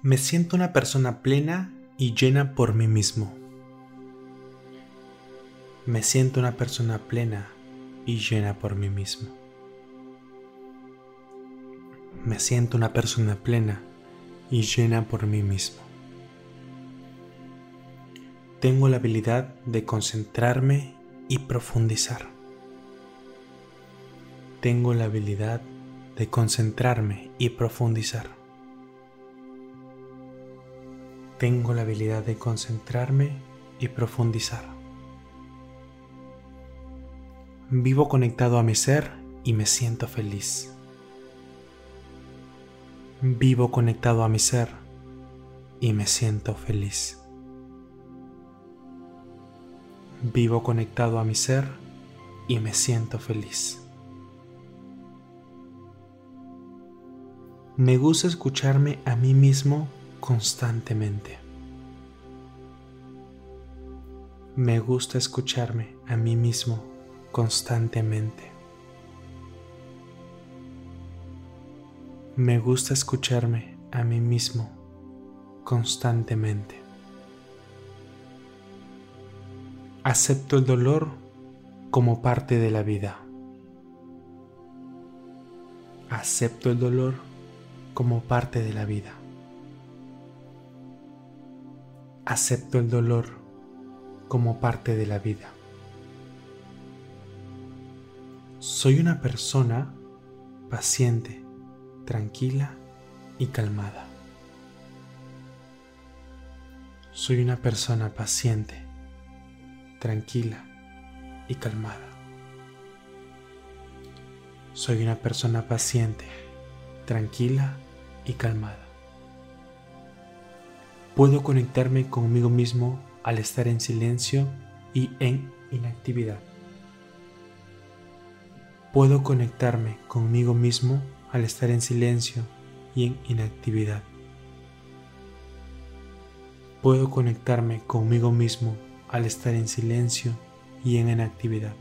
Me siento una persona plena y llena por mí mismo. Me siento una persona plena y llena por mí mismo. Me siento una persona plena y llena por mí mismo. Tengo la habilidad de concentrarme y profundizar. Tengo la habilidad de concentrarme y profundizar. Tengo la habilidad de concentrarme y profundizar. Vivo conectado a mi ser y me siento feliz. Vivo conectado a mi ser y me siento feliz. Vivo conectado a mi ser y me siento feliz. Me gusta escucharme a mí mismo constantemente. Me gusta escucharme a mí mismo constantemente. Me gusta escucharme a mí mismo constantemente. Acepto el dolor como parte de la vida. Acepto el dolor como parte de la vida. Acepto el dolor como parte de la vida. Soy una persona paciente, tranquila y calmada. Soy una persona paciente, tranquila y calmada. Soy una persona paciente, tranquila y calmada. Puedo conectarme conmigo mismo al estar en silencio y en inactividad. Puedo conectarme conmigo mismo al estar en silencio y en inactividad. Puedo conectarme conmigo mismo al estar en silencio y en inactividad.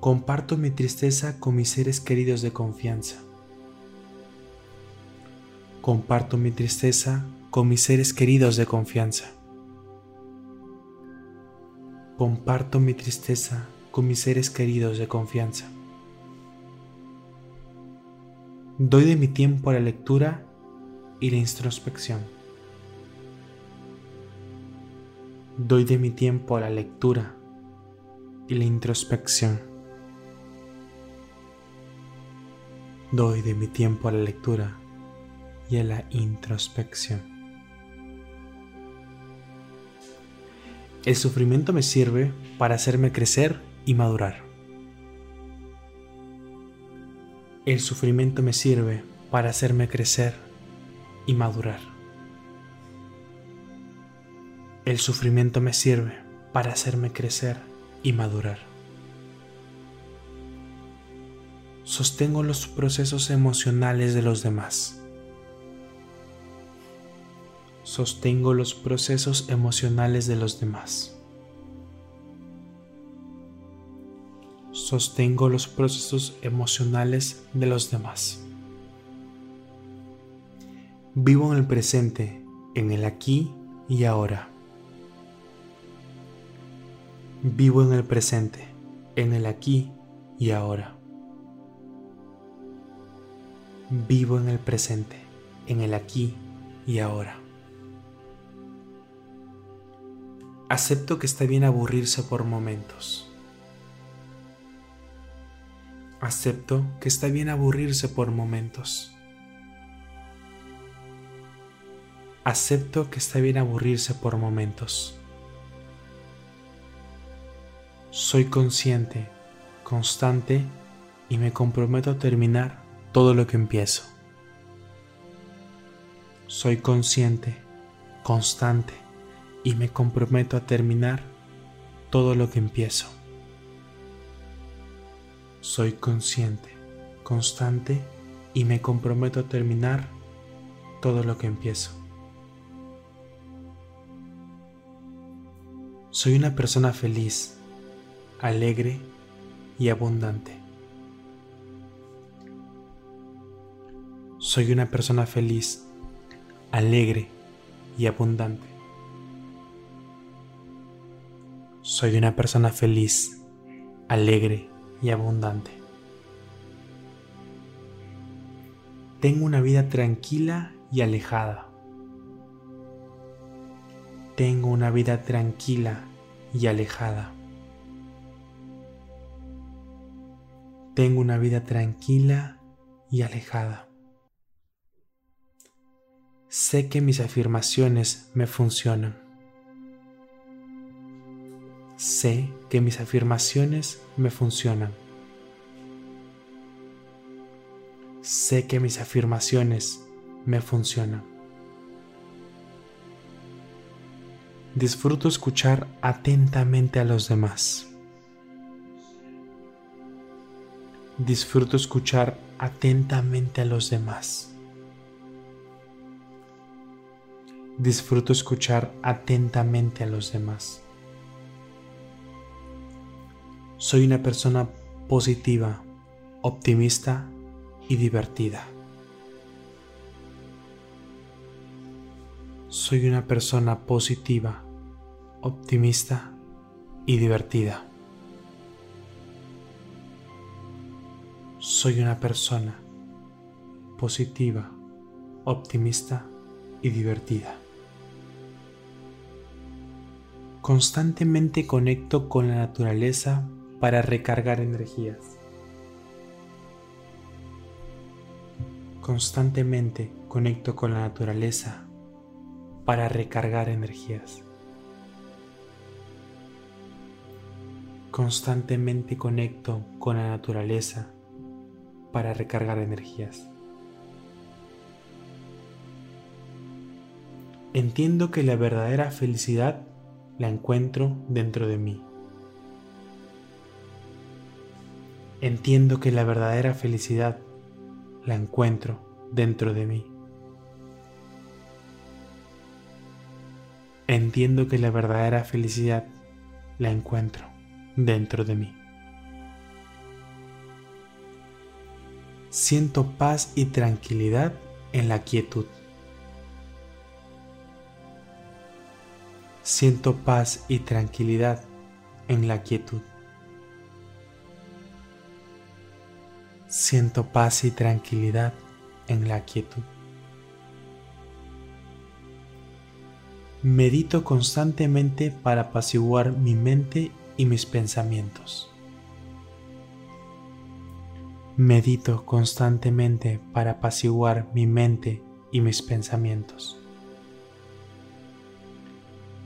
Comparto mi tristeza con mis seres queridos de confianza. Comparto mi tristeza con mis seres queridos de confianza. Comparto mi tristeza con mis seres queridos de confianza. Doy de mi tiempo a la lectura y la introspección. Doy de mi tiempo a la lectura y la introspección. Doy de mi tiempo a la lectura y a la introspección. El sufrimiento me sirve para hacerme crecer y madurar. El sufrimiento me sirve para hacerme crecer y madurar. El sufrimiento me sirve para hacerme crecer y madurar. Sostengo los procesos emocionales de los demás sostengo los procesos emocionales de los demás. Sostengo los procesos emocionales de los demás. Vivo en el presente, en el aquí y ahora. Vivo en el presente, en el aquí y ahora. Vivo en el presente, en el aquí y ahora. Acepto que está bien aburrirse por momentos. Acepto que está bien aburrirse por momentos. Acepto que está bien aburrirse por momentos. Soy consciente, constante y me comprometo a terminar todo lo que empiezo. Soy consciente, constante y me comprometo a terminar todo lo que empiezo. Soy consciente, constante y me comprometo a terminar todo lo que empiezo. Soy una persona feliz, alegre y abundante. Soy una persona feliz, alegre y abundante. Soy una persona feliz, alegre y abundante. Tengo una vida tranquila y alejada. Tengo una vida tranquila y alejada. Tengo una vida tranquila y alejada. Sé que mis afirmaciones me funcionan. Sé que mis afirmaciones me funcionan. Sé que mis afirmaciones me funcionan. Disfruto escuchar atentamente a los demás. Disfruto escuchar atentamente a los demás. Disfruto escuchar atentamente a los demás. Soy una persona positiva, optimista y divertida. Soy una persona positiva, optimista y divertida. Soy una persona positiva, optimista y divertida. Constantemente conecto con la naturaleza para recargar energías. Constantemente conecto con la naturaleza para recargar energías. Constantemente conecto con la naturaleza para recargar energías. Entiendo que la verdadera felicidad la encuentro dentro de mí. Entiendo que la verdadera felicidad la encuentro dentro de mí. Entiendo que la verdadera felicidad la encuentro dentro de mí. Siento paz y tranquilidad en la quietud. Siento paz y tranquilidad en la quietud. Siento paz y tranquilidad en la quietud. Medito constantemente para apaciguar mi mente y mis pensamientos. Medito constantemente para apaciguar mi mente y mis pensamientos.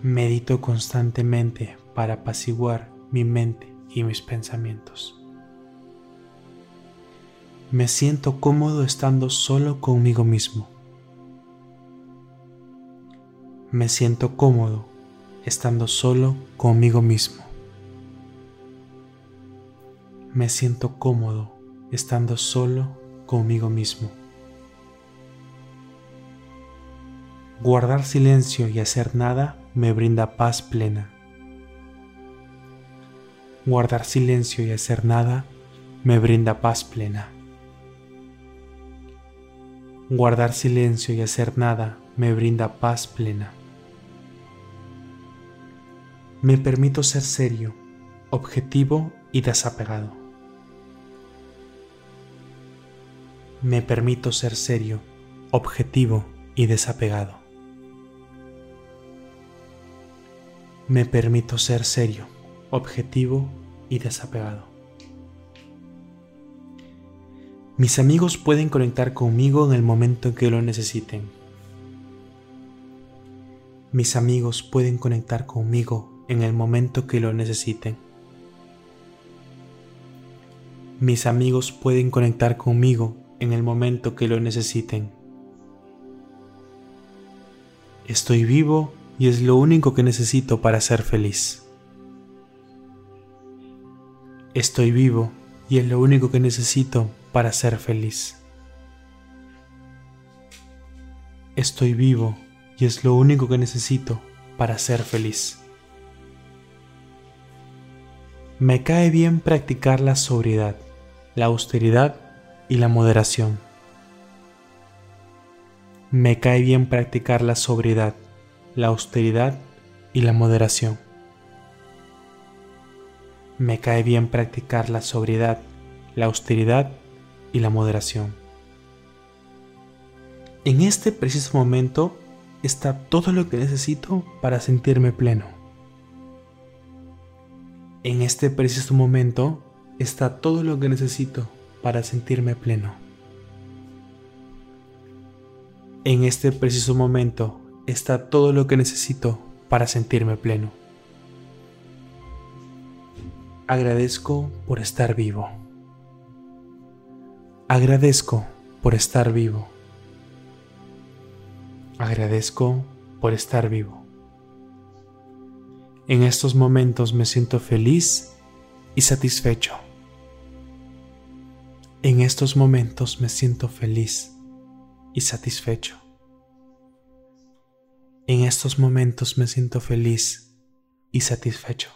Medito constantemente para apaciguar mi mente y mis pensamientos. Me siento cómodo estando solo conmigo mismo. Me siento cómodo estando solo conmigo mismo. Me siento cómodo estando solo conmigo mismo. Guardar silencio y hacer nada me brinda paz plena. Guardar silencio y hacer nada me brinda paz plena. Guardar silencio y hacer nada me brinda paz plena. Me permito ser serio, objetivo y desapegado. Me permito ser serio, objetivo y desapegado. Me permito ser serio, objetivo y desapegado. Mis amigos pueden conectar conmigo en el momento en que lo necesiten. Mis amigos pueden conectar conmigo en el momento que lo necesiten. Mis amigos pueden conectar conmigo en el momento que lo necesiten. Estoy vivo y es lo único que necesito para ser feliz. Estoy vivo y es lo único que necesito para ser feliz. Estoy vivo y es lo único que necesito para ser feliz. Me cae bien practicar la sobriedad, la austeridad y la moderación. Me cae bien practicar la sobriedad, la austeridad y la moderación. Me cae bien practicar la sobriedad, la austeridad y la moderación. En este preciso momento está todo lo que necesito para sentirme pleno. En este preciso momento está todo lo que necesito para sentirme pleno. En este preciso momento está todo lo que necesito para sentirme pleno. Agradezco por estar vivo. Agradezco por estar vivo. Agradezco por estar vivo. En estos momentos me siento feliz y satisfecho. En estos momentos me siento feliz y satisfecho. En estos momentos me siento feliz y satisfecho.